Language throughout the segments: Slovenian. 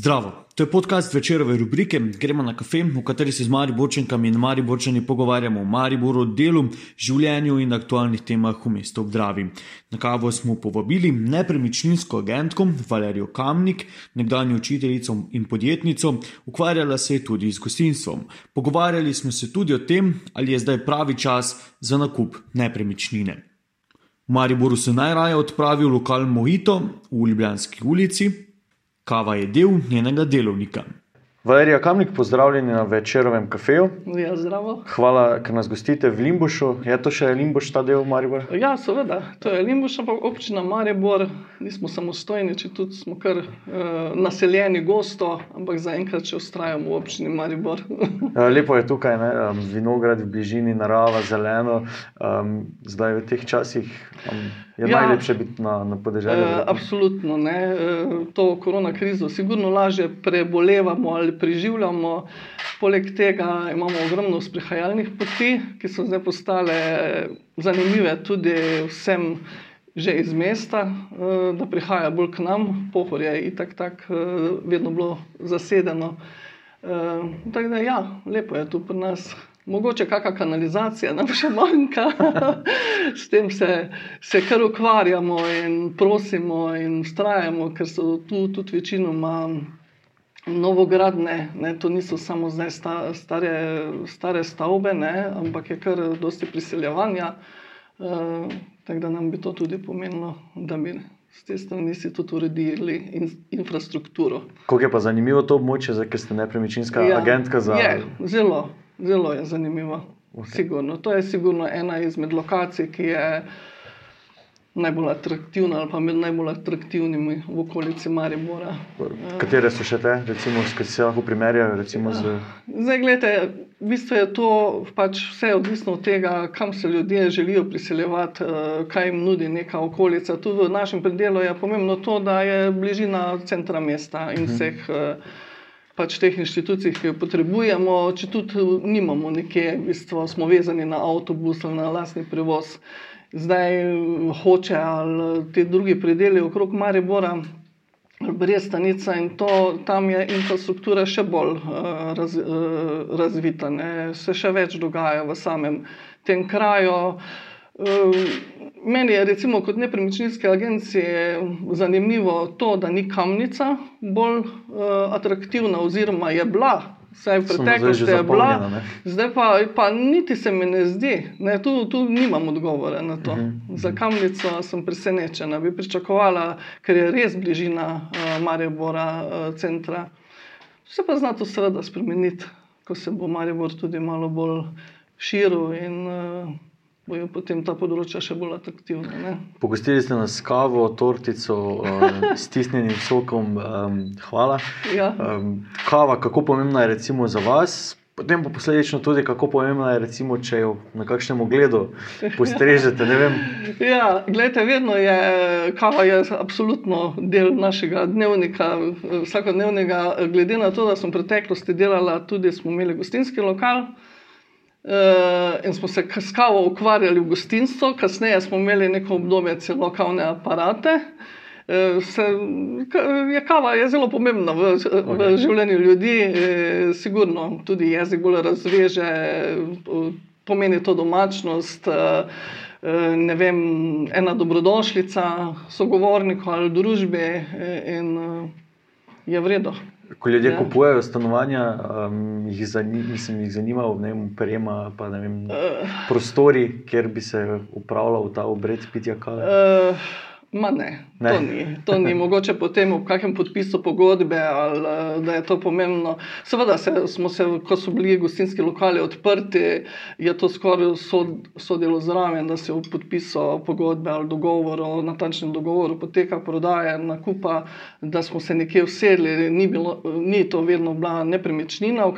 Zdravo, to je podcast večerove rubrike Gremo na kafe, v kateri se z Mariborčankami in Mariborčani pogovarjamo o Mariboru, delu, življenju in aktualnih temah v mestu Obdravi. Na kavo smo povabili nepremičninsko agentko Valerijo Kamnik, nekdanjo učiteljico in podjetnico, ukvarjala se je tudi z gostinstvom. Pogovarjali smo se tudi o tem, ali je zdaj pravi čas za nakup nepremičnine. V Mariboru se najraje odpravi v lokal Mojito v Ljubljanski ulici, kava je del njenega delovnika. Valerija Kamnik, pozdravljeni na večerovem kafeju. Ja, zdravo. Hvala, ker nas gostite v Limbušu. Je to še Limbuš, ta del Maribor? Ja, seveda, to je Limbuš, ampak občina Maribor, nismo samostojni, če tudi smo kar uh, naseljeni gosto, ampak zaenkrat še ustrajamo v občini Maribor. Ja, lepo je tukaj, ne? vinograd v bližini, narava, zeleno. Um, zdaj v teh časih. Um, Je ja, najlepše biti na, na podeželju? E, absolutno. Ne. To korona krizo sigurno lažje prebolevamo ali preživljamo. Poleg tega imamo ogromno sprehajalnih poti, ki so zdaj postale zanimive tudi vsem že iz mesta, da prihaja bolj k nam. Pohor je itak tak vedno bilo zasedeno. Tako da ja, lepo je tu pri nas mogoče kakšna kanalizacija nam še manjka. S tem se, se kar ukvarjamo in prosimo in ustrajamo, ker so tu tudi večinoma novogradne, ne, to niso samo zdaj sta, stare, stare stavbe, ne, ampak je kar dosti priseljevanja. Uh, tako da nam bi to tudi pomenilo, da bi s te strani si tudi uredili in, infrastrukturo. Kako je pa zanimivo to območje, ker ste nepremičninska ja, agentka za. Je, zelo. Zelo je zanimivo. Okay. To je sigurno ena izmed lokacij, ki je najbolj atraktivna ali pa med najbolj atraktivnimi v okolici Maribora. Katere so še te, recimo, ki se lahko primerjajo? Z... Zdaj, gledajte, v bistvu je to pač vse odvisno od tega, kam se ljudje želijo priseljevati, eh, kaj jim nudi neka okolica. Tu v našem predelu je pomembno to, da je bližina centra mesta in mhm. vseh. Uh -huh pač teh inštitucij, ki jo potrebujemo, če tudi nimamo nekje, v bistvu smo vezani na avtobus ali na lastni prevoz. Zdaj hoče ali te druge predele okrog Maribora, brez stanica in to, tam je infrastruktura še bolj uh, raz, uh, razvita, ne? se še več dogaja v samem tem kraju. Uh, Meni je recimo kot nepremičninske agencije zanimivo to, da ni kamnica bolj uh, atraktivna, oziroma je bila, vsaj v preteklosti je bila, zdaj pa, pa niti se mi ne zdi, ne, tu, tu nimam odgovora na to. Uh -huh. Za kamnico sem presenečena, bi pričakovala, ker je res bližina uh, Maribora, uh, centra. Vse pa zna to seveda spremeniti, ko se bo Maribor tudi malo bolj širil. In, uh, bojo potem ta področja še bolj atraktivna. Pogostili ste nas kavo, tortico, uh, stisnjenim sokom. Hvala. Ja. Kava, kako pomembna je recimo za vas? Potem pa posledično tudi, kako pomembna je, recimo, če jo na kakšnem ogledu postrežete. ja, gledajte, vedno je kava je absolutno del našega dnevnika, vsakodnevnega. Glede na to, da sem v preteklosti delala, tudi smo imeli gostinski lokal. Uh, in smo se s kavo ukvarjali v gostinstvu, kasneje smo imeli neko obdobje celo kavne aparate. Uh, se, je kava je zelo pomembna v, v življenju ljudi, e, sigurno tudi jezik bolj razveže, pomeni to domačnost. Uh, Ne vem, ena dobrodošlica, sogovornikov ali družbe, in je vredno. Ko ljudje ja. kupujejo stanovanja, um, jih, zanim, mislim, jih zanima, ne vem, prema, pa ne vem, uh, prostori, kjer bi se upravljal ta obred pitja kave. Uh, Ma ne, ne. To, ni. to ni mogoče potem v kakšnem podpisu pogodbe, ali eh, da je to pomembno. Seveda, se, se, ko so bili gostinski lokali odprti, je to skoraj sodelo zraven, da se v podpisu pogodbe ali dogovoru, natančnem dogovoru poteka prodaja, nakupa, da smo se nekje usedli. Ni, bilo, ni to vedno bila nepremičnina,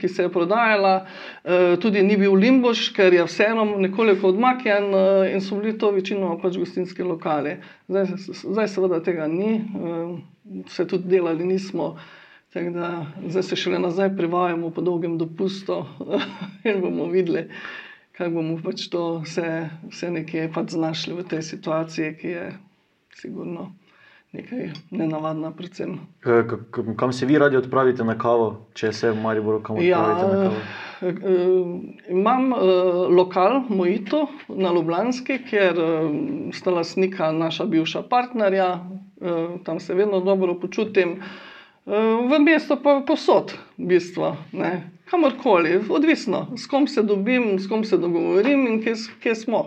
ki se je prodajala, eh, tudi ni bil limboš, ker je vseeno nekoliko odmaknjen eh, in so bili to večinoma pač gostinski lokali. Zdaj, zdaj seveda tega ni, eh, tudi delali nismo. Da, zdaj se šele nazaj privajamo po dolgem dopustu in bomo videli, kako bomo pač to vse, vse nekje pač znašli v tej situaciji, ki je sigurno nekaj nenavadna. Predvsem. Kam se vi radi odpravite na kavo, če se v Mariboru kam odpravite ja, na kavo? Imam uh, lokal Mojito na Ljubljanski, kjer uh, sta lasnika naša bivša partnerja, uh, tam se vedno dobro počutim. Uh, v mestu pa posod, v bistvu, kamorkoli, odvisno, s kom se dobim, s kom se dogovorim in kje, kje smo.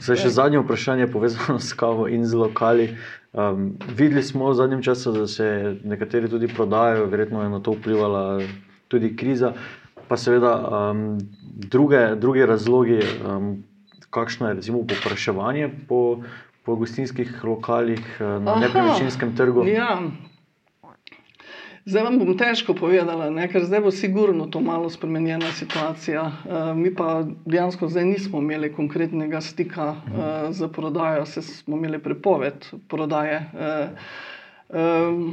Zdaj še zadnje vprašanje, povezano s kavo in z lokali. Um, videli smo v zadnjem času, da se nekateri tudi prodajajo, verjetno je na to vplivala tudi kriza pa seveda um, druge, druge razloge, um, kakšno je recimo popraševanje po, po gostinskih lokalih uh, na nepremičninskem trgu. Ja. Zdaj vam bom težko povedala, ne? ker zdaj bo sigurno to malo spremenjena situacija. Uh, mi pa dejansko zdaj nismo imeli konkretnega stika uh, z prodajo, se smo imeli prepoved prodaje. Uh, um,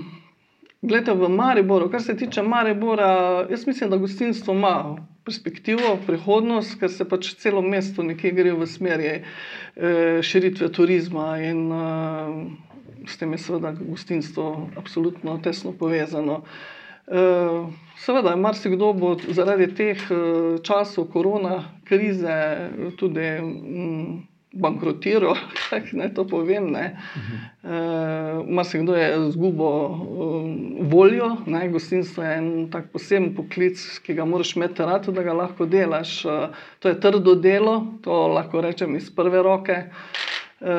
Glede v Mariboru, kar se tiče Maribora, jaz mislim, da gostinstvo ima perspektivo, prihodnost, ker se pač celo mesto nekje gre v smeri eh, širitve turizma in eh, s tem je seveda gostinstvo absolutno tesno povezano. Eh, seveda, marsikdo bo zaradi teh eh, časov korona krize tudi. Mm, bankrotiral, kako naj to povem. Uh -huh. e, Marsikdo je izgubil um, voljo, ne? gostinstvo je en tak poseben poklic, ki ga moraš imeti rad, da ga lahko delaš. E, to je trdo delo, to lahko rečem iz prve roke. E,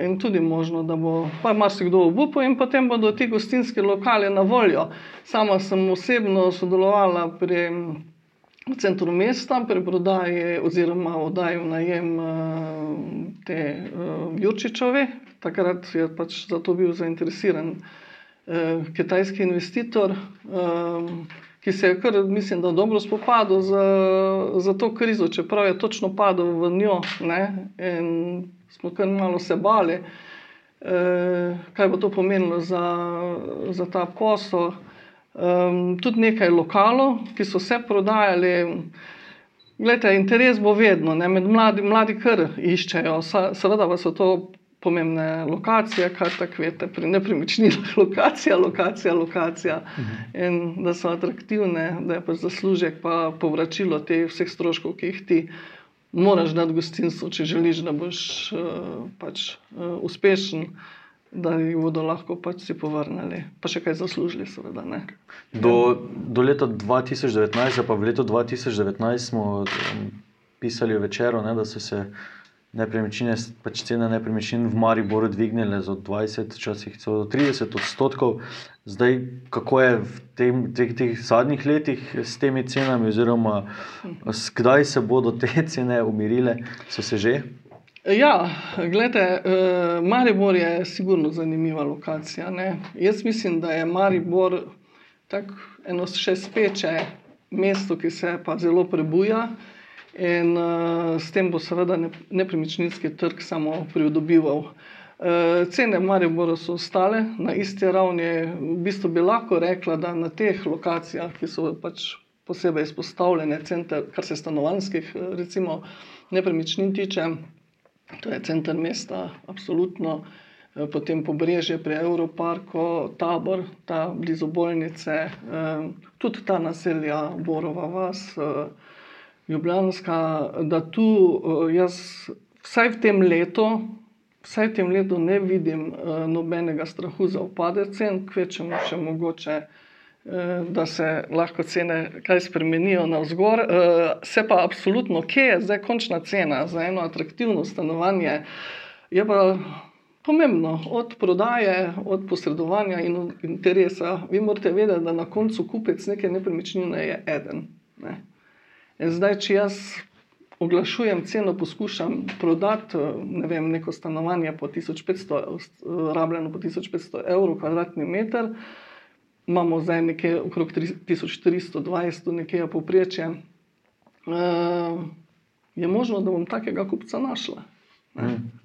in tudi možno, da bo pa marsikdo obupal, in potem bodo ti gostinski lokali na voljo. Sama sem osebno sodelovala pri centru mesta, preprodaji oziroma oddaji v najem uh, te uh, Jurčičove. Takrat je pač za to bil zainteresiran kitajski investitor, ki se je kar, mislim, da dobro spopadal z, z to krizo, čeprav je točno padel v njo ne? in smo kar malo se bali, uh, kaj bo to pomenilo za, za ta posel. Um, tudi nekaj lokalov, ki so se prodajali. Glede, interes bo vedno, ne, med mladi, mladi kar iščejo, seveda pa so to pomembne lokacije, kar tako veste, pri nepremičninah, lokacija, lokacija, lokacija. Mhm. In da so atraktivne, da je pa zaslužek, pa povračilo teh vseh stroškov, ki jih ti moraš dati gostinstvu, če želiš, da boš uh, pač uh, uspešen. Da jih bodo lahko pač si povrnili, pa še kaj zaslužili, seveda. Do, do leta 2019, pa v letu 2019 smo um, pisali v večeru, ne, da so se nepremičnine, pač cene nepremičnin v Mariboru dvignile za 20, včasih celo 30 odstotkov. Zdaj, kako je v tem, teh, teh zadnjih letih s temi cenami, oziroma kdaj se bodo te cene umirile, so se že? Ja, gledajte, uh, Maribor je sigurno zanimiva lokacija. Ne? Jaz mislim, da je Maribor tako eno še speče mesto, ki se pa zelo prebuja. In uh, s tem bo seveda nepremičninski trg samo pridobival. Uh, cene v Mariboru so ostale na isti ravni. V bistvu bi lahko rekla, da na teh lokacijah, ki so pač posebej izpostavljene, center, kar se stanovanskih recimo, nepremičnin tiče, To je center mesta, absolutno. Eh, potem pobrežje pri Evroparku, tabor, ta blizu bolnice, eh, tudi ta naselja, Borova vas, eh, Ljubljanska, da tu jaz vsaj v tem letu, vsaj tem letu ne vidim nobenega strahu za upade cen, kvečemo še mogoče. Eh, da se lahko cene kaj spremenijo na vzgor. Eh, se pa absolutno, kje je zdaj končna cena za eno atraktivno stanovanje, je pa pomembno od prodaje, od posredovanja in interesa. Vi morate vedeti, da na koncu kupec neke nepremičnine je eden. Ne. Zdaj, če jaz oglašujem ceno, poskušam prodati ne vem, neko stanovanje po 1500, rabljeno po 1500 evrov kvadratni meter imamo zdaj nekje okrog 1420, nekje povprečje. Uh, je možno, da bom takega kupca našla.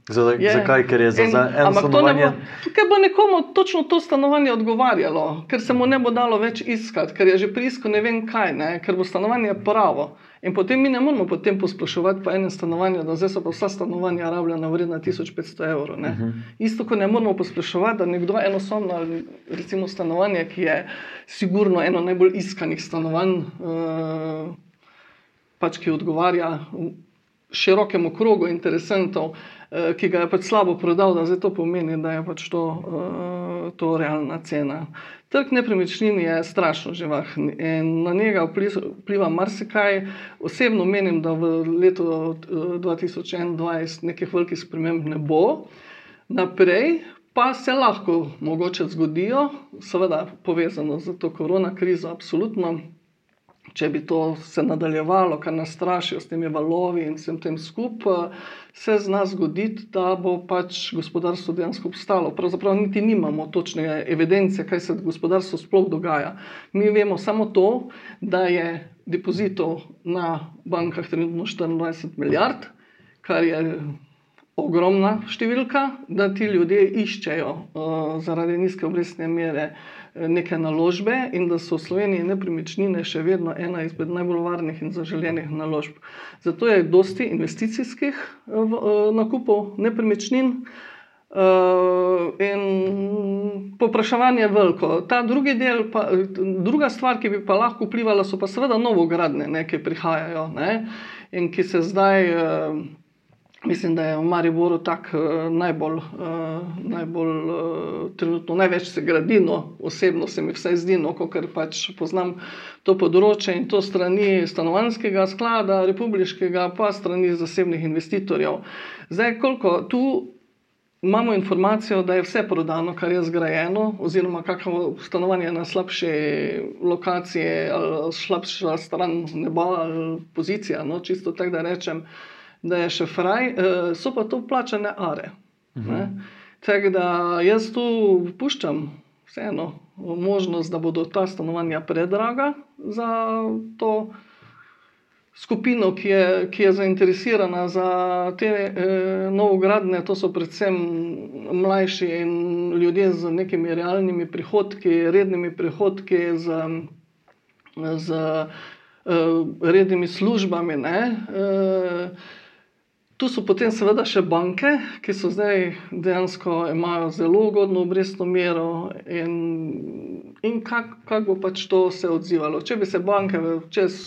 Zakaj? Ker je za, en, za eno stanovanje. Ker bo nekomu točno to stanovanje odgovarjalo, ker se mu ne bo dalo več iskati, ker je že prisko ne vem kaj, ne? ker bo stanovanje pravo. In potem mi ne moramo potem posploševati po enem stanovanju, da zdaj so pa vsa stanovanja rabljena vredna 1500 evrov. Uh -huh. Isto, ko ne moramo posploševati, da nekdo enostavno, recimo stanovanje, ki je sigurno eno najbolj iskanih stanovanj, uh, pač ki odgovarja širokemu krogu interesentov, ki ga je pač slabo prodal, da zdaj to pomeni, da je pač to, uh, to realna cena. Trg nepremičnin je strašno živahen in na njega vpliva marsikaj. Osebno menim, da v letu 2021 nekih velikih sprememb ne bo. Naprej pa se lahko mogoče zgodijo, seveda povezano z to korona krizo, absolutno če bi to se nadaljevalo, kar nas strašijo s temi valovi in vsem tem skupaj, se zna zgoditi, da bo pač gospodarstvo dejansko obstalo. Pravzaprav niti nimamo točne evidence, kaj se v gospodarstvu sploh dogaja. Mi vemo samo to, da je depozitov na bankah trenutno 24 milijard, kar je ogromna številka, da ti ljudje iščejo uh, zaradi nizke obrestne mere uh, neke naložbe in da so v Sloveniji nepremičnine še vedno ena izmed najbolj varnih in zaželenih naložb. Zato je dosti investicijskih uh, uh, nakupov nepremičnin. Uh, in popraševanje je veliko. Ta drugi del, pa, druga stvar, ki bi pa lahko vplivala, so pa seveda novogradne, ki prihajajo ne, in ki se zdaj. Uh, Mislim, da je v Mariboru tako uh, najbolj, uh, najbolj uh, trenutno največ se gradi, no, osebno se mi vsaj zdi, no, ker pač poznam to področje in to strani stanovanskega sklada, republiškega, pa strani zasebnih investitorjev. Zdaj, koliko tu imamo informacijo, da je vse prodano, kar je zgrajeno, oziroma kakšno stanovanje na slabši lokaciji, ali slabša stran neba, ali pozicija, no, čisto tako da rečem da je še fraj, uh, so pa to plačane are. Mhm. Tako da jaz tu puščam vseeno možnost, da bodo ta stanovanja predraga za to skupino, ki je, ki je zainteresirana za te eh, novogradne. To so predvsem mlajši in ljudje z nekimi realnimi prihodki, rednimi prihodki. Z, z uh, rednimi službami. Uh, Tu so potem seveda še banke, ki so zdaj dejansko imajo zelo ugodno obrestno mero in, in kako kak bo pač to se odzivalo. Če bi se banke čez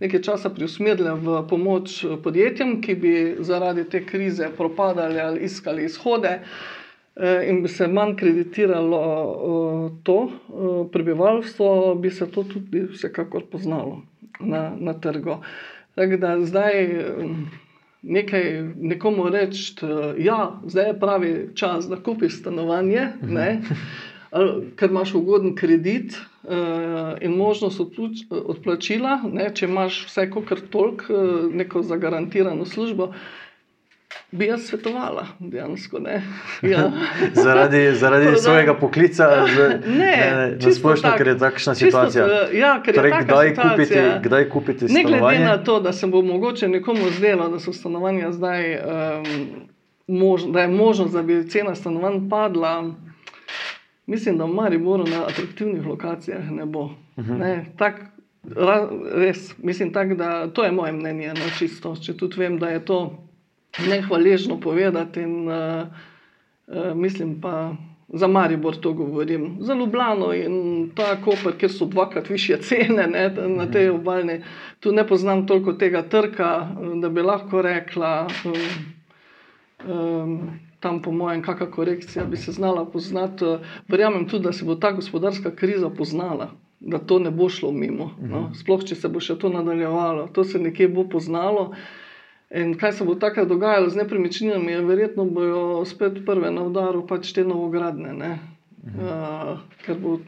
nekaj časa preusmerile v pomoč podjetjem, ki bi zaradi te krize propadali ali iskali izhode eh, in bi se manj kreditiralo eh, to eh, prebivalstvo, bi se to tudi vsekakor poznalo na, na trgu. Tako da zdaj nekaj nekomu reči, da ja, zdaj je pravi čas, da kupiš stanovanje, ne, ker imaš ugoden kredit uh, in možnost odplačila, ne, če imaš vse, kar toliko, uh, neko zagarantirano službo bi jaz svetovala, dejansko. Ja. zaradi zaradi svojega poklica, ne splošno, ker je takšna situacija. Čisto, ja, ker torej, je kdaj, kupiti, kdaj kupiti ne glede na to, da se bo mogoče nekomu zdelo, da so stanovanja zdaj, um, mož, da je možnost, da bi cena stanovanj padla. Mislim, da v Mariboru na atraktivnih lokacijah ne bo. Uh mhm. -huh. ne, tak, res, mislim, tak, da to je moje mnenje, no, čisto, če tudi vem, da je to nehvaležno povedati. In, uh, uh, mislim pa za Maribor to govorim, za Ljubljano in tako, ker so dvakrat više cene ne, na tej mhm. obaljni. Tu ne poznam toliko tega trga, da bi lahko rekla. Um, um, Tam, po mojem, kakšna korekcija bi se znala poznati. Verjamem tudi, da se bo ta gospodarska kriza poznala, da to ne bo šlo mimo. No? Mhm. Sploh, če se bo še to nadaljevalo, to se nekje bo poznalo. Uh, In kaj se bo takrat dogajalo z nepremičninami, je verjetno bojo spet prve na udaru, pač te novogradne. Mhm. Uh, ker bo,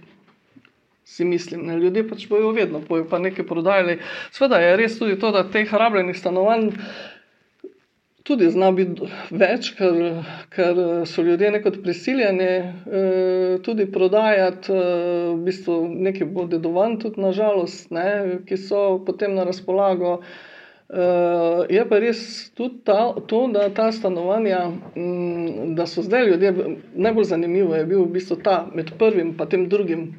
si mislim, ne, ljudje pač bojo vedno bojo pa nekaj prodajali. Sveda je res tudi to, da teh rabljenih stanovanj tudi zna biti več, ker, ker so ljudje nekot prisiljeni uh, tudi prodajati, uh, v bistvu nekaj bo dedovan tudi nažalost, ne, ki so potem na razpolago. Uh, je pa res tudi ta, to, da ta stanovanja, m, da so zdaj ljudje, najbolj zanimivo je bil v bistvu ta med prvim in tem drugim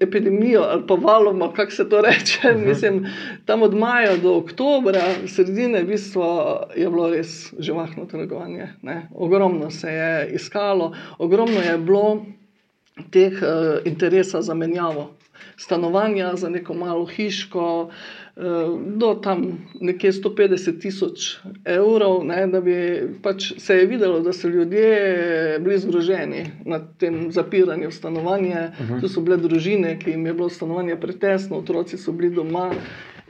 epidemijo ali pa valoma, kako se to reče. Uh -huh. Mislim, tam od maja do oktobra, sredine, v bistvu je bilo res živahno trgovanje. Ne? Ogromno se je iskalo, ogromno je bilo teh uh, interesa za menjavo. Stanovanja za neko malo hiško, uh, do tam nekje 150 tisoč evrov, ne, da bi pač se je videlo, da so ljudje bili zgroženi nad tem zapiranjem stanovanja. Uh -huh. Tu so bile družine, ki jim je bilo stanovanje pretesno, otroci so bili doma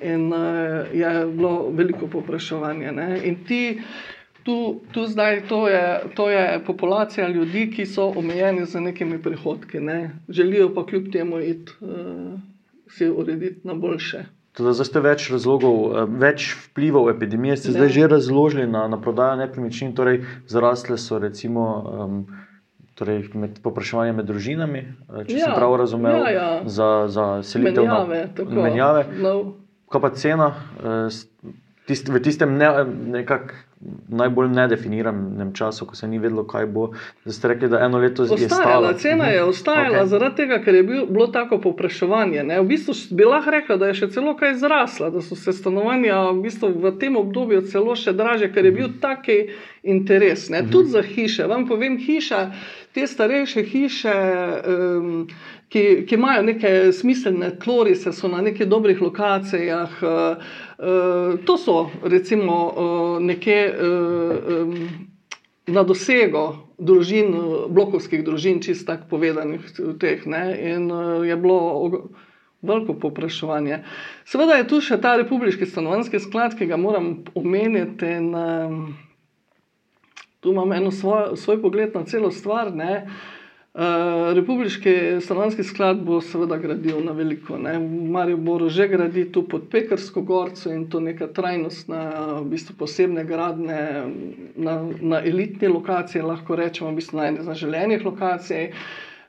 in uh, je bilo veliko popraševanje. In ti. Tu, tu zdaj to je, to je populacija ljudi, ki so omejeni z nekimi prihodki, ne. želijo pa kljub temu iti uh, si urediti na boljše. Zdaj ste več razlogov, eh, več vplivov epidemije, ste zdaj že razložili na, na prodajo nepremičnin, torej zarasle so recimo. Um, Torej, med povpraševanjem med družinami, eh, če ja, sem prav razumel, ja, ja. za, za selitev menjave, na menjave. No. Kaj pa cena? Eh, tist, v tistem ne, nekak, najbolj nedefiniranem času, ko se ni vedelo, kaj bo. Zdaj ste rekli, da eno leto zdaj ostala. Cena je mhm. ostajala okay. zaradi tega, ker je bil, bilo tako popraševanje. Ne? V bistvu bi lahko rekla, da je še celo kaj zrasla, da so se stanovanja v, bistvu v tem obdobju celo še draže, ker je bil taki interes. Ne? Tudi za hiše. Vam povem, hiša, te starejše hiše. Um, Ki, ki imajo neke smiselne tlorise, so na nekih dobrih lokacijah, uh, Eh, to so recimo uh, uh, um, na dosego družin, blokovskih družin, čisto tako povedanih. Teh, In uh, je bilo veliko popraševanje. Seveda je tu še ta republiški stanovanjski sklad, ki ga moram omeniti. In, tu imam eno svoj, svoj pogled na celo stvar. Ne? Eh, republiški stanovanjski sklad bo seveda gradil na veliko. Ne. Marijo Boro že gradi tu pod Pekarsko gorco in to neka trajnostna, v bistvu posebne gradne na, na elitni lokaciji, lahko rečemo, v bistvu na eni zaželenih lokacij.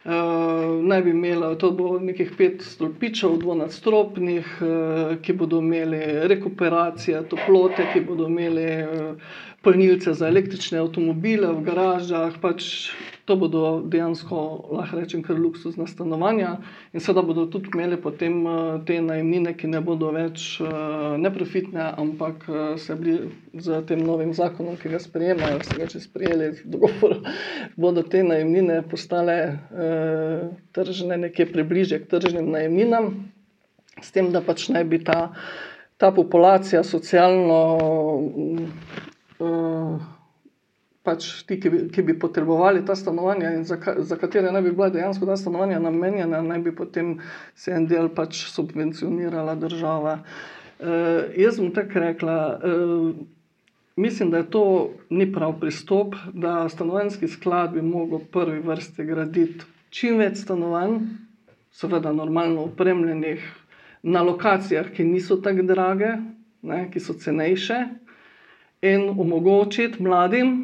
Uh, naj bi imela, to bo nekih pet stolpičev, dvonadstropnih, uh, ki bodo imeli rekuperacijo toplote, ki bodo imeli uh, polnilce za električne avtomobile v garažah. Pač to bodo dejansko, lahko rečem, kar luksuzna stanovanja. In seveda bodo tudi imeli potem te najemnine, ki ne bodo več uh, neprofitne, ampak uh, se bili z tem novim zakonom, ki ga sprejemajo, se ga če sprejeli dogovor, bodo te najemnine postale. Uh, tržne, nekje približe k tržnim najemninam, s tem, da pač naj bi ta, ta populacija socialno, uh, pač ti, ki bi, ki bi potrebovali ta stanovanja in za, za katere naj bi bila dejansko ta stanovanja namenjena, naj bi potem se en del pač subvencionirala država. Uh, jaz bom tako rekla. Uh, Mislim, da je to ni prav pristop, da stanovanjski sklad bi lahko v prvi vrsti graditi čim več stanovanj, seveda normalno opremljenih na lokacijah, ki niso tako drage, ne, ki so cenejše, in omogočiti mladim,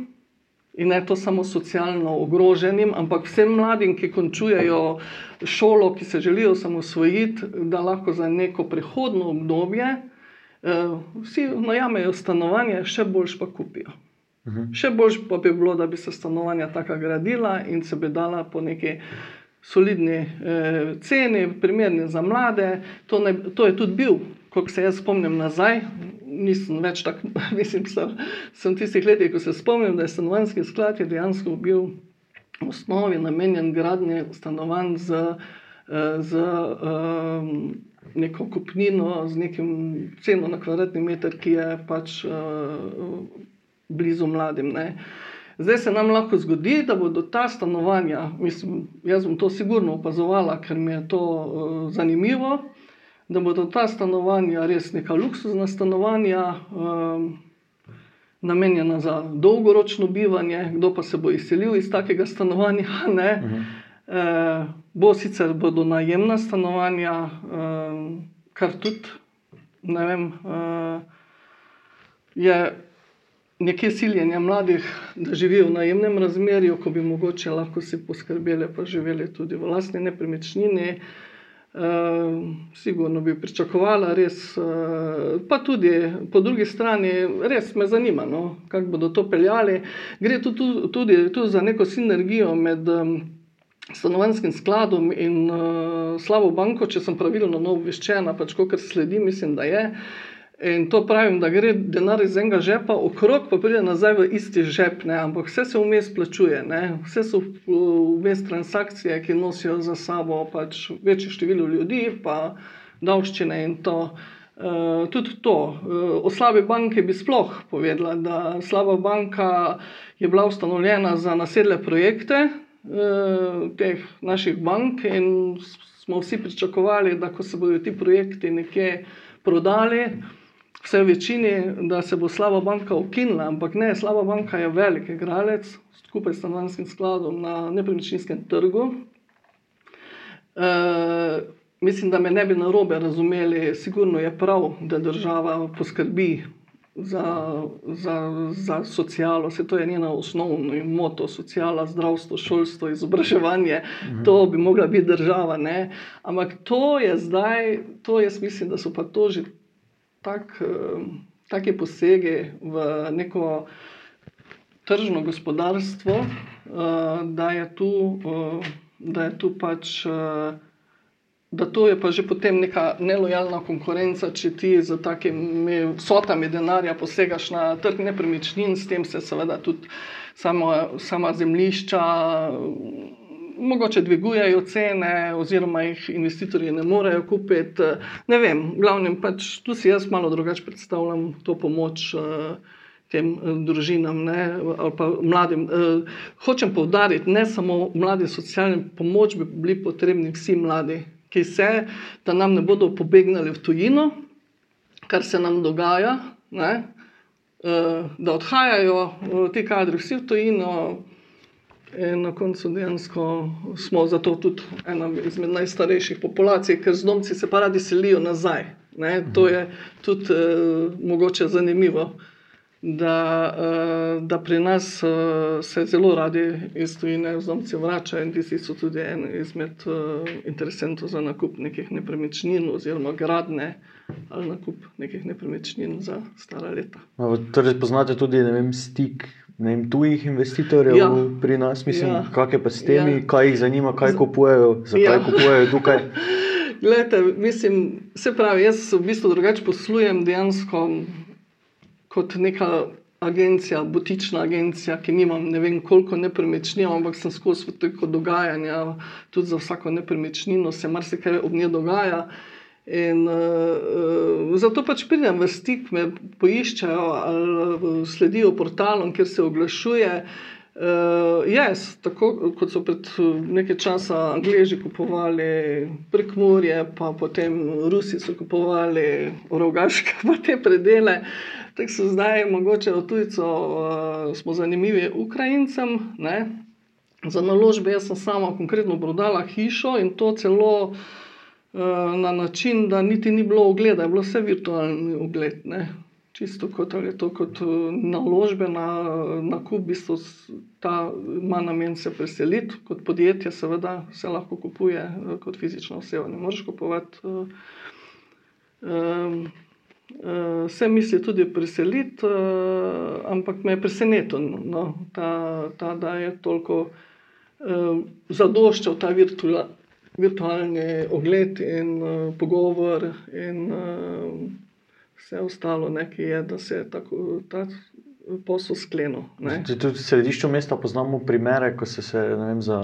in ne to samo socialno ogroženim, ampak vsem mladim, ki končujejo šolo, ki se želijo samosvojiti, da lahko za neko prehodno obdobje. Uh, vsi najamejo stanovanje, še boljš pa kupijo. Mhm. Še bolj pa bi bilo, da bi se stanovanja tako gradila in se bi dala po neki solidni eh, ceni, primerni za mlade. To, ne, to je tudi bil, kot se jaz spomnim nazaj. Nisem več tako, mislim, sem, sem tistih letih, ko se spomnim, da je stanovanjski sklad je dejansko bil v osnovi namenjen gradnje stanovanj z, eh, z um, neko kupnino, z nekim ceno na kvadratni meter, ki je pač. Uh, blizu mladim. Ne. Zdaj se nam lahko zgodi, da bodo ta stanovanja, mislim, jaz bom to sigurno opazovala, ker mi je to uh, zanimivo, da bodo ta stanovanja res neka luksuzna stanovanja, um, namenjena za dolgoročno bivanje, kdo pa se bo izselil iz takega stanovanja. Uh, bo sicer bodo najemna stanovanja, um, kar tudi ne vem. Uh, je, nekje siljenja mladih, da živijo v najemnem razmerju, ko bi mogoče lahko si poskrbeli, pa živeli tudi v lastni nepremičnini. Uh, sigurno bi pričakovala, res, uh, pa tudi po drugi strani, res me zanima, no, kako bodo to peljali. Gre tu, tu, tudi tu za neko sinergijo med um, stanovanskim skladom in uh, slabo banko, če sem pravilno no, obveščena, pač kot sledi, mislim, da je. Uh, In to pravim, da gre denar iz enega žepa, okrog pa pride nazaj v isti žep, ne? ampak vse se vmes plačuje, ne? vse so vmes transakcije, ki nosijo za sabo pač večje število ljudi, pa davščine in to. Uh, tudi to, uh, o slabi banki bi sploh povedala, da slaba banka je bila ustanovljena za nasedle projekte uh, teh naših bank in smo vsi pričakovali, da ko se bodo ti projekti nekje prodali, vse večini, da se bo slaba banka ukinila, ampak ne, slaba banka je velik igralec skupaj s stanovanskim skladom na nepremičninskem trgu. E, mislim, da me ne bi na robe razumeli, sigurno je prav, da država poskrbi. Za, za, za socialo, se to je njena osnovna moto, sociala, zdravstvo, šolstvo, izobraževanje, mhm. to bi mogla biti država. Ne? Ampak to je zdaj, to jaz mislim, da so pa to že tak, take posege v neko tržno gospodarstvo, eh, da je tu, eh, da je tu pač. Eh, da to je pa že potem neka nelojalna konkurenca, če ti z takimi vsotami denarja posegaš na trg nepremičnin, s tem se seveda tudi samo, sama zemljišča mogoče dvigujejo cene, oziroma jih investitorji ne morejo kupiti. Ne vem, glavnem pač tu si jaz malo drugače predstavljam to pomoč. Tem družinam ne, ali pa mladim. Eh, hočem povdariti, ne samo mladi socialni pomoč, bi bili potrebni vsi mladi, ki se, da nam ne bodo pobegnili v tujino, kar se nam dogaja, ne, eh, da odhajajo ti kadri vsi v tujino, In na koncu dejansko smo zato tudi ena izmed najstarejših populacij, ker z domci se pa radi selijo nazaj. Ne? To je tudi uh, mogoče zanimivo, da, uh, da pri nas uh, se zelo radi iz tujine z domci vračajo in tisti so tudi en izmed uh, interesentov za nakup nekih nepremičnin oziroma gradne ali nakup nekih nepremičnin za stara leta. Torej, poznate tudi vem, stik vem, tujih investitorjev ja. pri nas, mislim, ja. kaj je pa s temi, ja. kaj jih zanima, kaj kupujejo, zakaj ja. kupujejo tukaj. Glede, mislim, se pravi, jaz v bistvu drugače poslujem dejansko kot neka agencija, butična agencija, ki nimam ne vem koliko nepremičnin, ampak sem skozi toliko dogajanja, tudi za vsako nepremičnino se marsikaj ob njej dogaja. In uh, zato pač pridem v stik, me poiščejo ali sledijo portalom, kjer se oglašuje. Uh, jaz, tako kot so pred nekaj časa Angliji kupovali prek Murje, pa potem Rusi so kupovali rogaške, pa te predele, tako so zdaj mogoče od tujcev, uh, smo zanimivi Ukrajincem. Ne? Za naložbe jaz sem sama konkretno prodala hišo in to celo. Eh, na način, da niti ni bilo ogleda, je bilo vse virtualni ogled. Ne? Čisto kot ali to, kot eh, naložbe na, na kup, v bistvu ta ima namen se preseliti, kot podjetje, seveda se lahko kupuje, eh, kot fizična oseba. Ne moreš kupovati. Vse misli tudi preseliti, ampak me je presenetilo, no, da je toliko zadoščal ta virtualni ogled in uh, pogovor, in uh, vse ostalo, ne, ki je, da se je tako, ta posel sklenil. Tudi v središču mesta poznamo primere, ko so se vem, za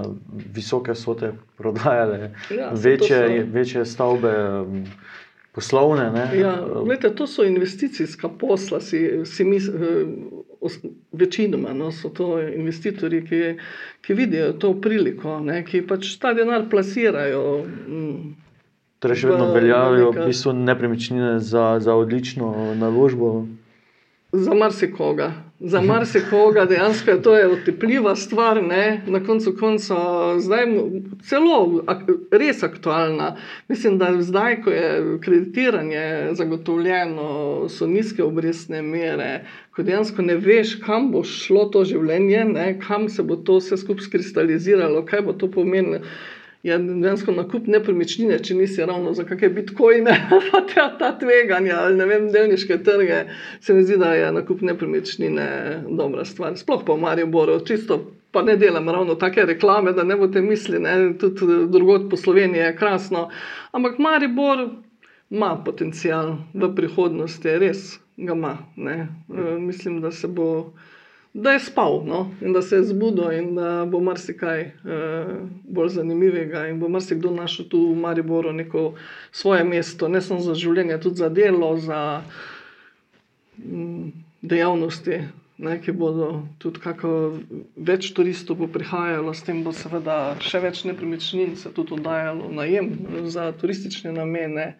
visoke sote prodajale ja, večje, so... večje stavbe. Um, Poslovne, ja, gledajte, to so investicijska posla, si, si mis, večinoma no, so to investitorji, ki, ki vidijo to priliko, ne, ki pač ta denar plasirajo. Mm, torej, še vedno veljajo v bistvu nepremičnine za, za odlično naložbo. Za marsikoga. Za marsikoga dejansko je to otepljiva stvar, ne? na koncu konca zdaj celo ak res aktualna. Mislim, da zdaj, ko je kreditiranje zagotovljeno, so nizke obrestne mere, ko dejansko ne veš, kam bo šlo to življenje, ne? kam se bo to vse skupaj skristaliziralo, kaj bo to pomenilo. Je dejansko nakup nepremičnine, če nisi ravno za kakšne bitcoine, pa ta, ta tveganja ali ne vem, delniške trge, se mi zdi, da je nakup nepremičnine dobra stvar. Sploh pa v Mariboru, čisto pa ne delam ravno take reklame, da ne boste mislili, ne, tudi drugot po Sloveniji je krasno. Ampak Maribor ima potencial v prihodnosti, res ga ima. E, mislim, da se bo da je spal no? in da se je zbudil in da bo marsikaj eh, bolj zanimivega in bo marsikdo našel tu v Mariboru neko svoje mesto, ne samo za življenje, tudi za delo, za mm, dejavnosti. Ne, ki bodo tudi kako več turistov prihajalo, s tem bo seveda še več nepremičnin se tudi oddajalo najem za turistične namene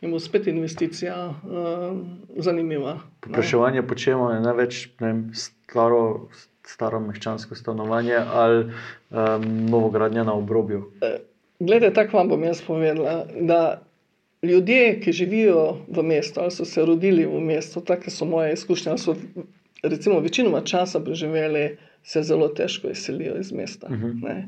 in bo spet investicija uh, zanimiva. Popraševanje po čemu je največ ne staro, staro mehčansko stanovanje ali um, novogradnja na obrobju? E, Glede, tako vam bom jaz povedala, da ljudje, ki živijo v mestu ali so se rodili v mestu, tako so moje izkušnje, so recimo večinoma časa preživeli, se zelo težko izselijo iz mesta. Uh mhm. -huh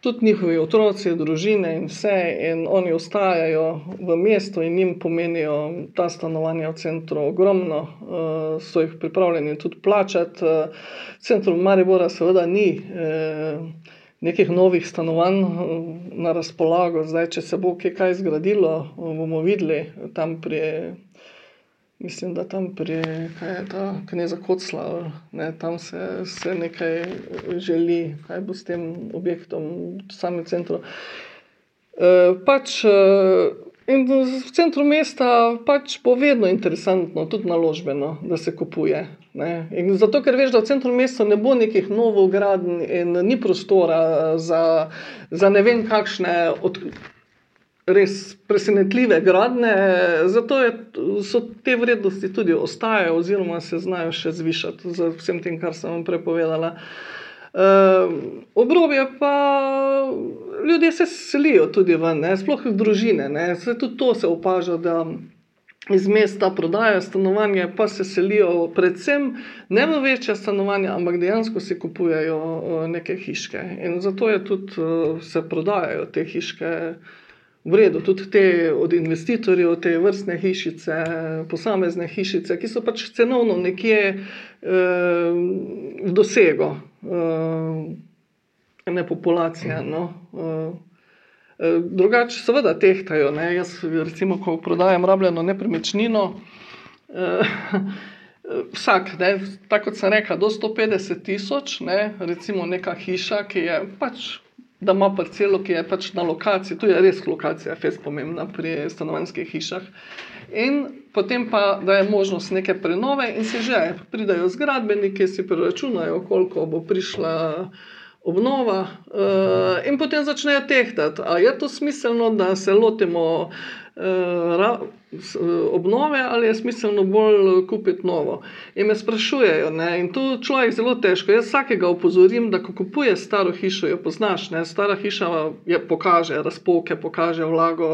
tudi njihovi otroci, družine in vse, in oni ostajajo v mestu in jim pomenijo ta stanovanja v centru ogromno, uh, so jih pripravljeni tudi plačati. Uh, v centru Maribora seveda ni. Uh, Nekih novih stanovanj na razpolago, zdaj, če se bo kaj zgradilo, bomo videli tam pri Mislim, da tam pri Kneza Kocla, ne, tam se, se nekaj želi, kaj bo s tem objektom, v samem centru. E, pač, e, in v centru mesta pač bo vedno interesantno, tudi naložbeno, da se kupuje. Zato, ker veš, da v centru mesta ne bo nekih novih gradnj in ni prostora za, za ne vem kakšne odkritje res presenetljive gradne, zato je, so te vrednosti tudi ostajajo, oziroma se znajo še zvišati z vsem tem, kar sem vam prepovedala. Uh, obrobje pa ljudje se selijo tudi ven, ne? sploh družine. Se, tudi to se opaža, da iz mesta prodajajo stanovanje, pa se selijo predvsem ne v večja stanovanja, ampak dejansko si kupujejo uh, neke hiške. In zato je tudi uh, se prodajajo te hiške v redu, tudi te od investitorjev, te vrstne hišice, posamezne hišice, ki so pač cenovno nekje eh, v dosegu eh, ene populacije. No. Eh, eh drugače, seveda, tehtajo. Ne. Jaz, recimo, ko prodajam rabljeno nepremičnino. Eh, Vsak, ne, tako kot sem rekel, do 150 tisoč, recimo neka hiša, ki je pač da ima parcelo, ki je pač na lokaciji, tu je res lokacija, fez pomembna pri stanovanjskih hišah. In potem pa da je možnost neke prenove, in se že pridajo zgradbeniki, si preračunajo, koliko bo prišla obnova, uh, in potem začnejo tehtati, ali je to smiselno, da se lotimo uh, obnove ali je smiselno bolj kupiti novo. In me sprašujejo, ne? in to človek zelo težko. Jaz vsakega opozorim, da ko kupuje staro hišo, jo poznaš. Ne? Stara hiša je pokaže razpoke, pokaže vlago,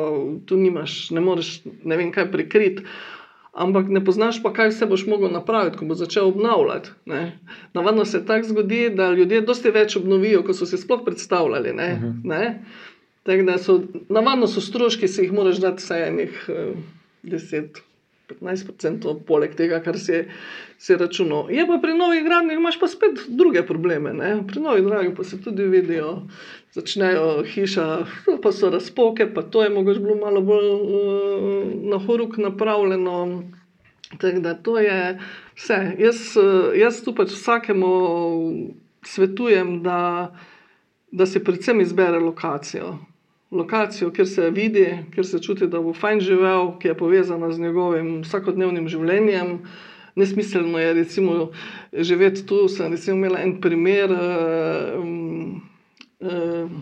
tu nimaš, ne moreš ne vem kaj prikriti. Ampak ne poznaš pa, kaj vse boš mogel napraviti, ko bo začel obnavljati. Navadno se tako zgodi, da ljudje dosti več obnovijo, kot so si sploh predstavljali. Ne? Uh mhm. -huh. Tako da so navadno so stroški, ki jih moraš dati vsaj enih. Uh, 10-15% poleg tega, kar se je računalo. Je pa pri novih gradnjah, imaš pa spet druge probleme. Ne? Pri novih gradnjah pa se tudi vidijo, začnejo hiša, pa so razpoke, pa to je mogoče bilo malo bolj uh, na horuk napravljeno. Tako da to je vse. Jaz, jaz tu pač vsakemu svetujem, da, da se predvsem izbere lokacijo lokacijo, kjer se vidi, kjer se čuti, da bo fajn živel, ki je povezana z njegovim vsakodnevnim življenjem. Nesmiselno je recimo, živeti tu. Sem recimo, imela en primer, um, um,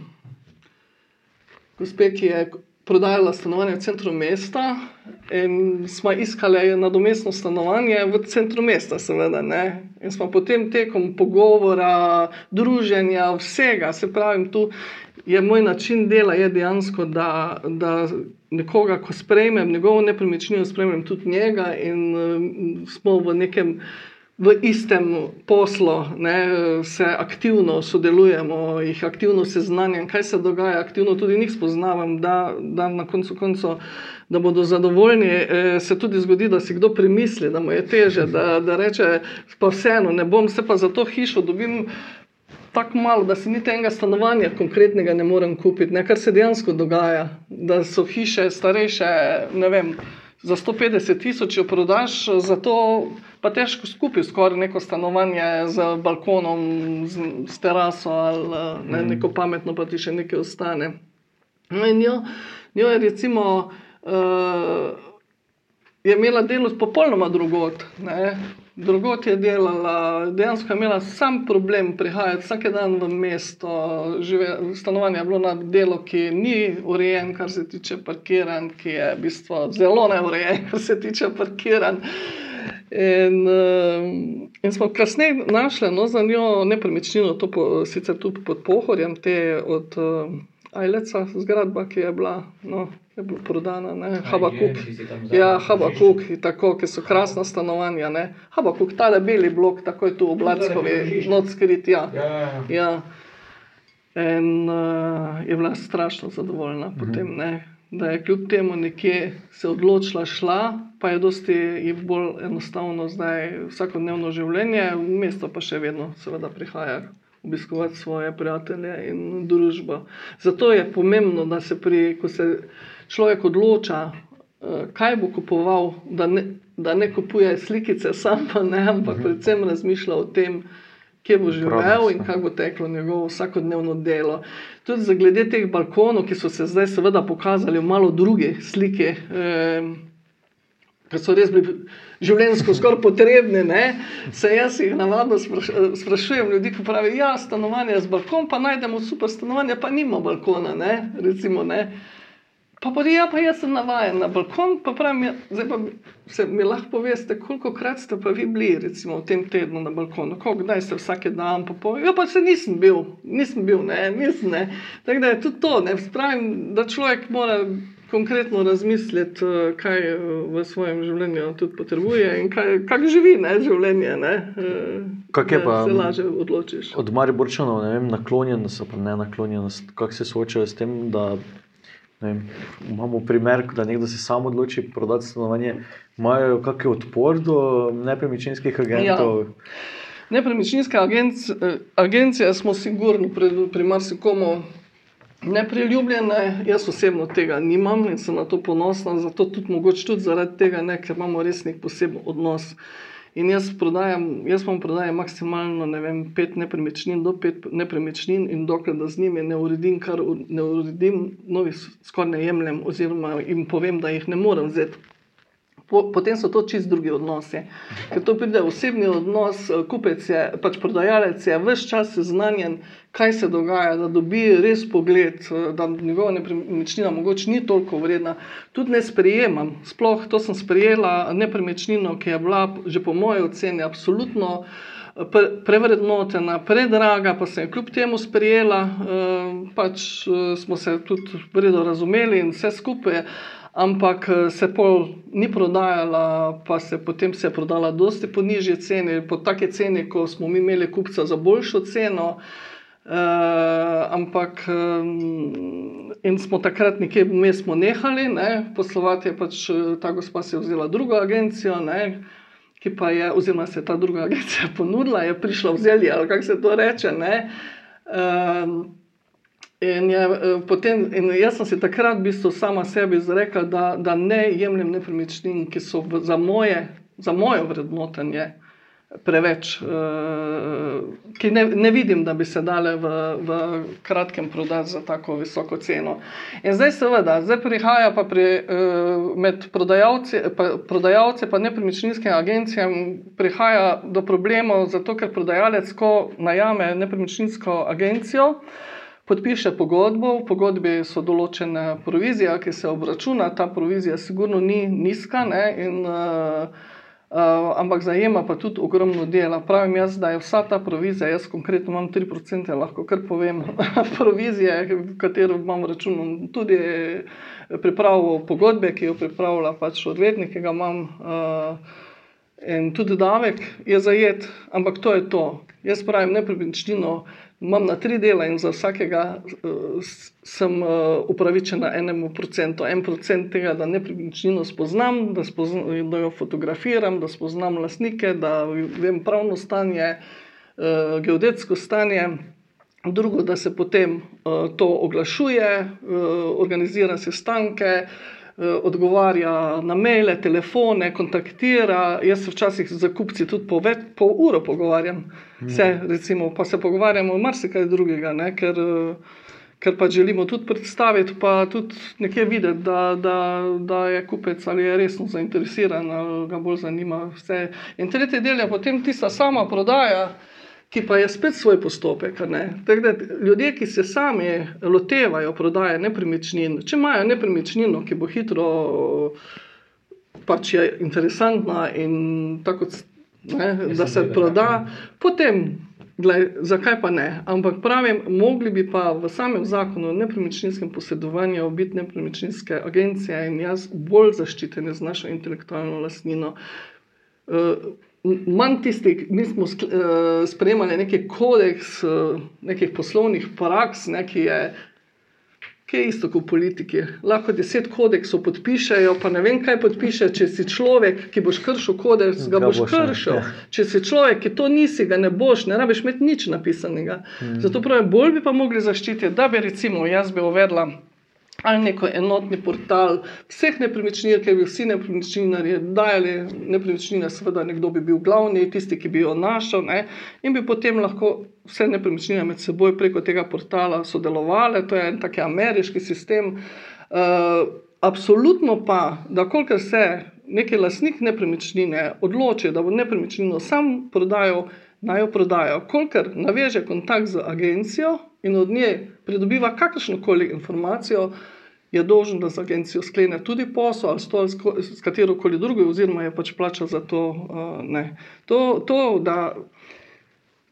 gospe, ki je prodajala stanovanje v centru mesta in smo iskali nadomestno stanovanje v centru mesta, seveda. Ne? In smo potem tekom pogovora, druženja, vsega, se pravi, tu je moj način dela je dejansko, da, da nekoga, ko sprejmem njegovo nepremičnino, sprejmem tudi njega in uh, smo v nekem v istem poslu, ne, se aktivno sodelujemo, jih aktivno seznanjam, kaj se dogaja, aktivno tudi njih spoznavam, da, da na koncu koncev. Da bodo zadovoljni, e, se tudi zgodi, da si kdo premisli, da mu je teže, da, da reče: Pa vseeno, ne bom se pa za to hišo dobim tako malo, da si niti enega stanovanja konkretnega ne morem kupiti. Ne, kar se dejansko dogaja, da so hiše starejše, ne vem, za 150 tisoč jo prodaš, zato pa težko skupaj skoraj neko stanovanje z balkonom, z, z teraso ali ne, mhm. neko pametno, pa ti še nekaj ostane. No in jo, jo je recimo. Uh, Je imela delo popolnoma drugot. Ne drugot je delala, dejansko je imela sam problem prihajati vsak dan v mesto. Žive, stanovanje je bilo na delo, ki ni urejen, kar se tiče parkiranj, ki je v bistvu zelo neurejen, kar se tiče parkiranj. In, in smo kasneje našli no, za njo nepremičnino, to po, sicer tudi pod Pohorjem, te od uh, Ajleca, zgradba, ki je bila. No, je bila prodana, ne, Habakuk. Ja, Habakuk, tako, ki so krasna stanovanja, ne. Habakuk, tale beli blok, tako je tu v Blatskovi, not skrit, ja. Ja, ja. ja. In uh, je bila strašno zadovoljna mhm. potem, ne, da je kljub temu nekje se odločila šla, pa je dosti je bolj enostavno zdaj vsakodnevno življenje, v mesto pa še vedno seveda prihaja obiskovati svoje prijatelje in družbo. Zato je pomembno, da se pri, ko se človek odloča, eh, kaj bo kupoval, da ne, da ne kupuje slikice, sam pa ne, ampak mhm. predvsem razmišlja o tem, kje bo živel in kako bo teklo njegovo vsakodnevno delo. Tudi za glede teh balkonov, ki so se zdaj seveda pokazali v malo druge slike. Eh, Ker so res bili življenjsko skoraj potrebni, ne? se jaz jih navadno sprašujem, ljudi, ki pravijo, da ja, je stanovanje z balkonom, pa najdemo super stanovanje, pa nima balkona. Ne? Recimo, ne? Pa pa ja, pa jaz sem navaden na balkon, pa pravim, ja, zdaj pa se mi lahko poveste, koliko krat ste pa vi bili, recimo, v tem tednu na balkonu, koliko kdaj ste vsak dan, pa ja, pa se nisem bil, nisem bil, ne, nisem, ne. Tako da je tudi to, ne, pravim, da človek mora konkretno razmisliti, eh, kaj eh, v svojem življenju tudi potrebuje in kaj, kak živi, ne, življenje, ne. Eh, kak je pa? Se lažje odločiš. Od Mariborčanov, ne vem, naklonjenost, pa ne naklonjenost, kako se soočajo s tem, da vem, imamo primer, da nekdo se samo odloči prodati stanovanje, imajo kakšen odpor do nepremičninskih agentov. Ja. Nepremičninske agencije, agencije smo sigurni pri, pri marsikomu nepriljubljene. Jaz osebno tega nimam in sem na to ponosna, zato tudi mogoče tudi zaradi tega, ne, ker imamo res nek poseben odnos. In jaz prodajam, jaz vam prodajam maksimalno vem, pet nepremičnin, do pet nepremičnin, in dokler da z njimi ne uredim, kar ne uredim, novih skoraj ne jemljem, oziroma jim povem, da jih ne morem vzeti potem so to čist drugi odnosi. Ker to pride osebni odnos, eh, kupec je, pač prodajalec je vse čas seznanjen, kaj se dogaja, da dobi res pogled, eh, da njegova nepremičnina mogoče ni toliko vredna. Tudi ne sprejemam, sploh to sem sprejela nepremičnino, ki je bila že po moji oceni absolutno. Eh, prevrednotena, predraga, pa se je kljub temu sprejela, pač smo se tudi vredno razumeli in vse skupaj ampak eh, se pol ni prodajala, pa se potem se je prodala dosti po nižji ceni, po taki ceni, ko smo mi imeli kupca za boljšo ceno. Uh, ampak um, in smo takrat nekje vmes nehali ne, poslovati, pač ta gospa si je vzela drugo agencijo, ne, ki pa je, oziroma se je ta druga agencija ponudila, je prišla v zelje ali kako se to reče. Ne, uh, In, je, eh, potem, in jaz sem si takrat v bistvu sama sebi izrekla, da, da ne jemljem nepremičnin, ki so v, za, moje, za moje vrednotenje preveč, uh, ki ne, ne vidim, da bi se dale v, v kratkem prodati za tako visoko ceno. In zdaj, seveda, zdaj prihaja pa pri, uh, med prodajalci, pa, prodajalci in nepremičninskim agencijam prihaja do problemov, zato ker prodajalec, ko najame nepremičninsko agencijo, uh, podpiše pogodbo, v pogodbi so določene provizije, ki se obračuna, ta provizija, sigurno ni nizka, ne, in, uh, uh, ampak zajema pa tudi ogromno dela. Pravim jaz, da je vsa ta provizija, jaz konkretno imam 3%, lahko kar povem, provizije, v katero imam račun, tudi pripravo pogodbe, ki jo pripravlja pač odvetnik, ki ga imam. Uh, In tudi davek je zajet, ampak to je to. Jaz pravim, nepremičnino imam na tri dela in za vsakega uh, sem uh, upravičen na enemu procentu. En procent tega, da nepremičnino spoznam, da, spoznam, da jo fotografiram, da spoznam lastnike, da vem pravno stanje, uh, geodetsko stanje. Drugo, da se potem uh, to oglašuje, uh, organizira sestanke, uh, odgovarja na maile, telefone, kontaktira. Jaz se včasih z kupci tudi po več pol uro pogovarjam, se, recimo, pa se pogovarjamo o marsikaj drugega, ne, ker, eh, ker pa želimo tudi predstaviti, pa tudi nekje videti, da, da, da je kupec ali je resno zainteresiran ali ga bolj zanima vse. In tretji del je potem tista sama prodaja ki pa je spet svoj postopek. Da, ljudje, ki se sami lotevajo prodaje nepremičnin, če imajo nepremičnino, ki bo hitro, pač je interesantna in tako, ne, da se proda, potem. Glej, zakaj pa ne? Ampak pravim, mogli bi pa v samem zakonu o nepremičninskem posedovanju biti nepremičninske agencije in jaz bolj zaščitene z našo intelektualno lastnino. Uh, manj tistih, mi smo uh, sprejemali neki kodeks, uh, nekih poslovnih praks, neki je. Kaj je isto kot politiki? Lahko deset kodeksov podpišejo, pa ne vem, kaj podpiše. Če si človek, ki boš kršil kodeks, ga, ga boš kršil. Ja. Če si človek, ki to nisi, ga ne boš, ne rabiš imeti nič napisanega. Mm. Zato pravim, bolj bi pa mogli zaščititi, da bi recimo jaz bi uvedla ali neko enotni portal vseh nepremičnin, ker bi vsi nepremičninari dajali nepremičnine, seveda nekdo bi bil glavni, tisti, ki bi jo našel ne? in bi potem lahko vse nepremičnine med seboj preko tega portala sodelovali. To je en taki ameriški sistem. Uh, absolutno pa, da kolikor se neki lasnik nepremičnine odloči, da bo nepremičnino sam prodajal, naj jo prodajo. Kolikor naveže kontakt z agencijo in od nje pridobiva kakršno koli informacijo, je dolžen, da z agencijo sklene tudi posel ali stol s katero koli drugo, oziroma je pač plačal za to. Uh, to, to, da,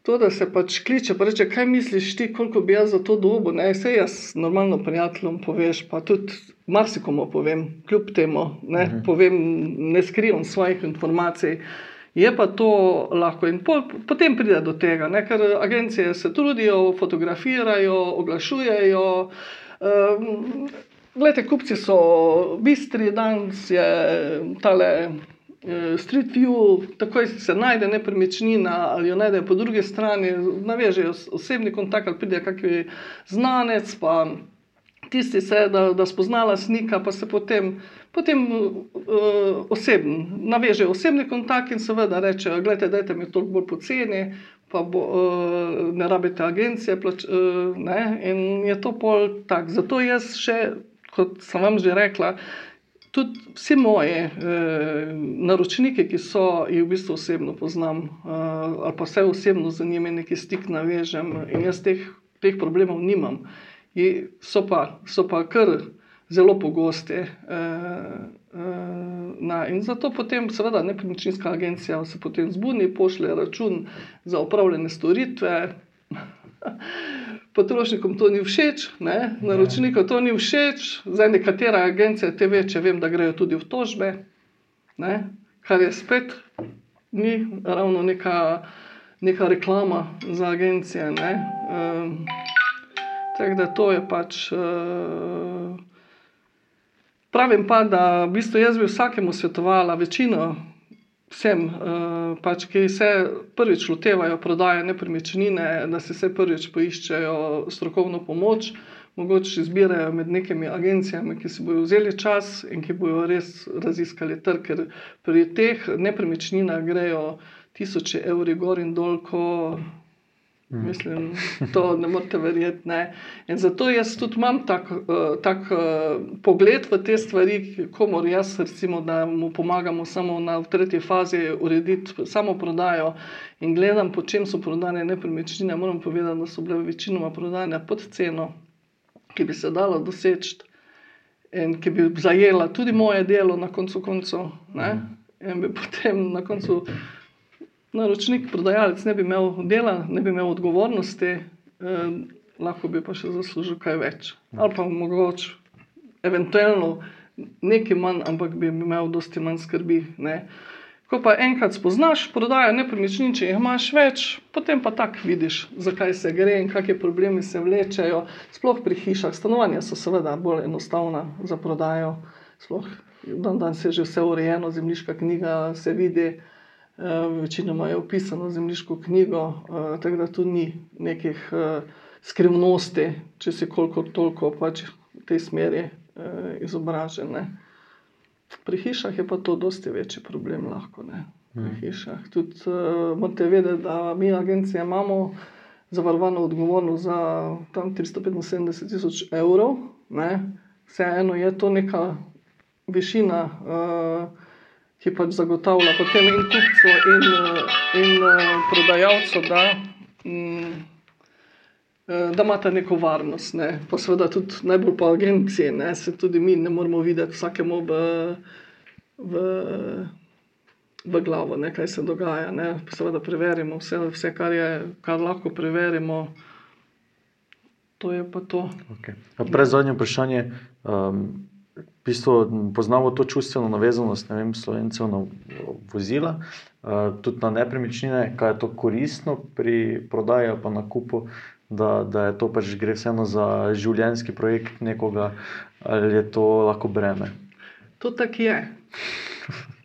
to, da se pač kliče, pa reče, kaj misliš ti, koliko bi jaz za to dobo, ne, vse jaz normalno prijateljem poveš, pa tudi marsikomu povem, kljub temu, ne, mhm. povem, ne skrivam svojih informacij. Je pa to lahko, in po, potem pride do tega, ne, ker agencije se trudijo, fotografirajo, oglašujejo. Um, Glede, kupci so bistri, danes je tale uh, Street View, takoj se najde nepremičnina ali jo najde po drugi strani, navežejo osebni kontakt ali pride kakšen znanec, tisti se, da, da spoznala snika, pa se potem, potem uh, osebn, navežejo osebni kontakt in seveda rečejo, gledajte, dajte mi toliko bolj poceni. Pa bo, uh, ne rabite agencije, plač, uh, ne, in je to pol tak. Zato jaz še kot sem vam že rekla, tudi vsi moji eh, naročniki, ki so jih v bistvu osebno poznam, eh, ali pa vse osebno z njimi neki stik navežem, in jaz teh, teh problemov nimam. I so pa, so pa kar zelo pogosti. Eh, eh, in zato potem, seveda, nepremičninska agencija se potem zbudi, pošlje račun za upravljene storitve. Potrošnikom to ni všeč, ne? naročnikom to ni všeč, zdaj nekatera agencija te ve, če vem, da grejo tudi v tožbe, ne? kar je spet ni ravno neka, neka reklama za agencije. Um, Tako da to je pač. Uh, pravim pa, da v bistvu jaz bi vsakemu svetovala, večino vsem, uh, pač, ki se prvič lotevajo prodaje nepremičnine, da se vse prvič poiščejo strokovno pomoč, mogoče izbirajo med nekimi agencijami, ki si bodo vzeli čas in ki bodo res raziskali trg, ker pri teh nepremičninah grejo tisoče evri gor in dol, ko Mm. Mislim, to ne morete verjeti. Ne? In zato jaz tudi imam tak, uh, tak uh, pogled v te stvari, komor jaz, recimo, da mu pomagamo samo na tretji fazi urediti samo prodajo in gledam, po čem so prodane nepremičnine. Moram povedati, da so bile večinoma prodane pod ceno, ki bi se dalo doseči in ki bi zajela tudi moje delo na koncu koncev. Mm. In bi potem na koncu naročnik, prodajalec ne bi imel dela, ne bi imel odgovornosti, eh, lahko bi pa še zaslužil kaj več. Ali pa mogoče, eventualno nekaj manj, ampak bi imel dosti manj skrbi. Ne. Ko pa enkrat spoznaš prodajo nepremičnin, če jih imaš več, potem pa tako vidiš, zakaj se gre in kakšne problemi se vlečejo. Sploh pri hišah, stanovanja so seveda bolj enostavna za prodajo. Sploh dan danes je že vse urejeno, zemljiška knjiga se vidi, eh, večinoma je opisano zemljiško knjigo, eh, tako da tu ni nekih eh, skrivnosti, če si koliko toliko pač v tej smeri izobražen. Ne. Pri hišah je pa to dosti večji problem. Lahko, Pri hmm. hišah. Tudi uh, morate vedeti, da mi, agencija, imamo zavarovano odgovornost za tam 375 tisoč evrov. Ne? Vseeno je to neka višina, uh, ki pač zagotavlja potem in kupcu, in, in uh, prodajalcu, da. Um, Da imate neko varnost, ne. pa seveda tudi najbolj po agenciji, ne. se tudi mi ne moramo videti vsakemu v, v, v glavo, ne, kaj se dogaja. Ne. Seveda preverimo vse, vse kar, je, kar lahko preverimo. To je pa to. Okay. Prej zadnje vprašanje. Um, v bistvu poznamo to čustveno navezanost vem, slovencev na vozila, uh, tudi na nepremičnine, kaj je to koristno pri prodaji pa nakupu da, da je to pač gre vseeno za življenjski projekt nekoga, ali je to lahko breme. To tako je.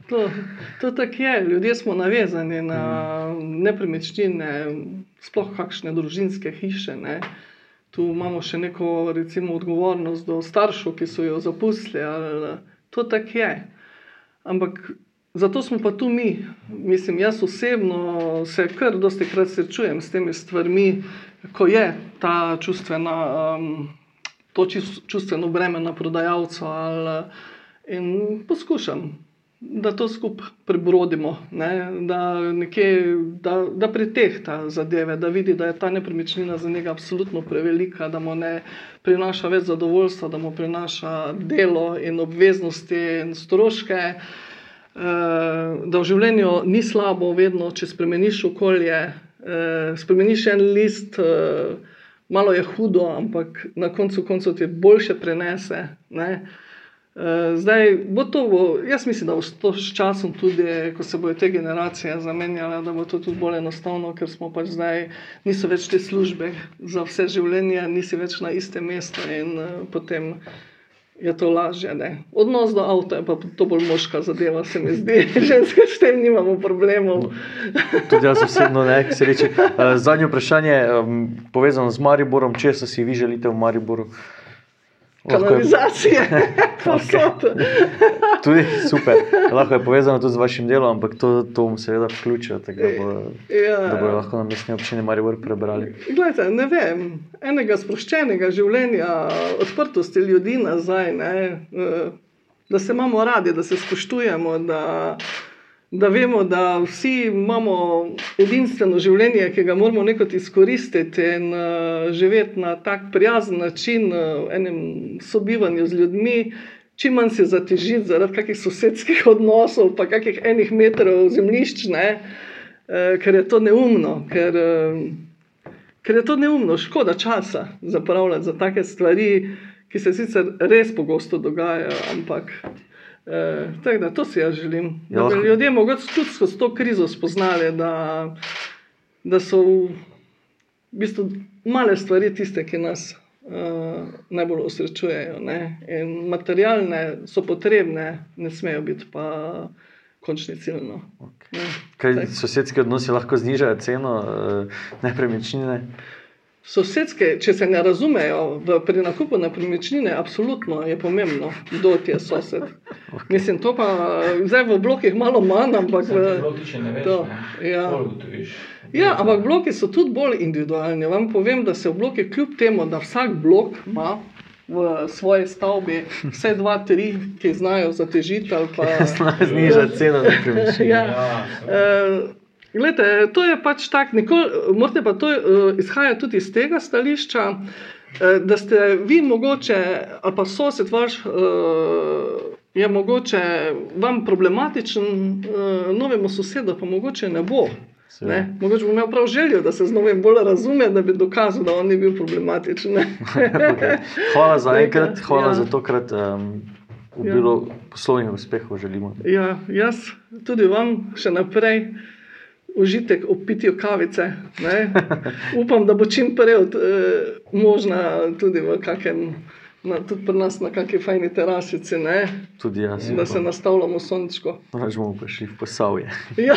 To, to tako je. Ljudje smo navezani na nepremičnine, sploh kakšne družinske hiše. Ne. Tu imamo še neko recimo, odgovornost do staršev, ki so jo zapustili. To tako je. Ampak zato smo pa tu mi. Mislim, jaz osebno se kar dosti krat srečujem s temi stvarmi, ko je ta čustvena, um, to čustveno breme na prodajalcu, ali, in poskušam, da to skupaj prebrodimo, ne, da, nekje, da, da pretehta zadeve, da vidi, da je ta nepremičnina za njega absolutno prevelika, da mu ne prinaša več zadovoljstva, da mu prinaša delo in obveznosti in stroške. Uh, da v življenju ni slabo, vedno, če spremeniš okolje, uh, spremeniš en list, uh, malo je hudo, ampak na koncu koncev ti boljše prenese. Uh, zdaj, bo to, bo, jaz mislim, da bo to s časom, tudi ko se bodo te generacije zamenjale, da bo to tudi bolj enostavno, ker smo pač zdaj, niso več te službe za vse življenje, nisi več na istem mestu in uh, potem je to lažje. Ne? Odnos do avta je pa to bolj moška zadeva, se mi zdi. Ženske s tem nimamo problemov. Tudi jaz osebno ne, ki se reče. Eh, zadnje vprašanje, povezano z Mariborom, če si vi želite v Mariboru kanalizacije, posod. tudi super. Lahko je povezano tudi z vašim delom, ampak to, to bom seveda vključil, tako da, bo, ja. da bodo lahko na mestni občini Maribor prebrali. Glede, ne vem, enega sproščenega življenja, odprtosti ljudi nazaj, ne, eh, da se imamo radi, da se spoštujemo. Da, da vemo, da vsi imamo edinstveno življenje, ki ga moramo nekako izkoristiti in uh, živeti na tak prijazen način, uh, v enem sobivanju z ljudmi, čim manj se zatežiti zaradi kakih sosedskih odnosov, pa kakih enih metrov zemljišč, ne, uh, ker je to neumno. Ker, uh, ker je to neumno, škoda časa zapravljati za take stvari, ki se sicer res pogosto dogajajo, ampak. E, tako da to si jaz želim. Da bi ja. ljudje mogoče tudi skozi to krizo spoznali, da, da so v bistvu male stvari tiste, ki nas uh, najbolj osrečujejo. Materialne so potrebne, ne smejo biti pa končni cilj. No. Okay. Kaj sosedski odnosi lahko znižajo ceno uh, nepremičnine? Sosedske, če se ne razumejo v, pri nakupu nepremičnine, absolutno je pomembno, kdo ti je sosed. Okay. Mislim, to pa zdaj v blokih malo manj, ampak v blokih še ne veš. To, ne? Ja. ja, ampak bloki so tudi bolj individualni. Vam povem, da se v blokih, kljub temu, da vsak blok ima v svoji stavbi vse dva, tri, ki znajo zatežiti ali pa znižati ceno nepremičnine. ja. ja, uh, Glede, to je pač tako, morate pa to uh, izhaja tudi iz tega stališča, uh, da ste vi mogoče, ali pa sosed vaš, uh, je mogoče vam problematičen, uh, novemu sosedu pa mogoče ne bo. Ne? Mogoče bom imel prav željo, da se z novim bolj razume, da bi dokazal, da on ni bil problematičen. okay. Hvala za enkrat, hvala ja. za tokrat. Um, Bilo ja. poslovnih uspehov želimo. Ja, jaz tudi vam še naprej užitek ob pitju kavice. Upam, da bo čim prej od, eh, možna tudi v kakem. Na, tudi pri nas na kakšni fajni terasici, ne? tudi jaz. Da se nastavljamo sončko. Pravi, bomo prišli v posavje. ja,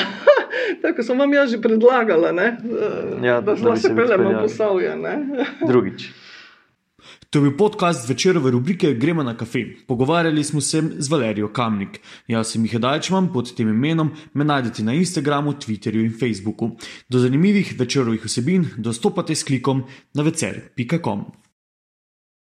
tako sem vam jaz že predlagala, ja, da, da se peljemo v posavje. Drugič. To je bil podcast večerove rubrike Gremo na kafe. Pogovarjali smo se z Valerijo Kamnik. Jaz sem jih dajčman pod tem imenom, me najdete na Instagramu, Twitterju in Facebooku. Do zanimivih večerovih vsebin dostopate s klikom na vecer.com.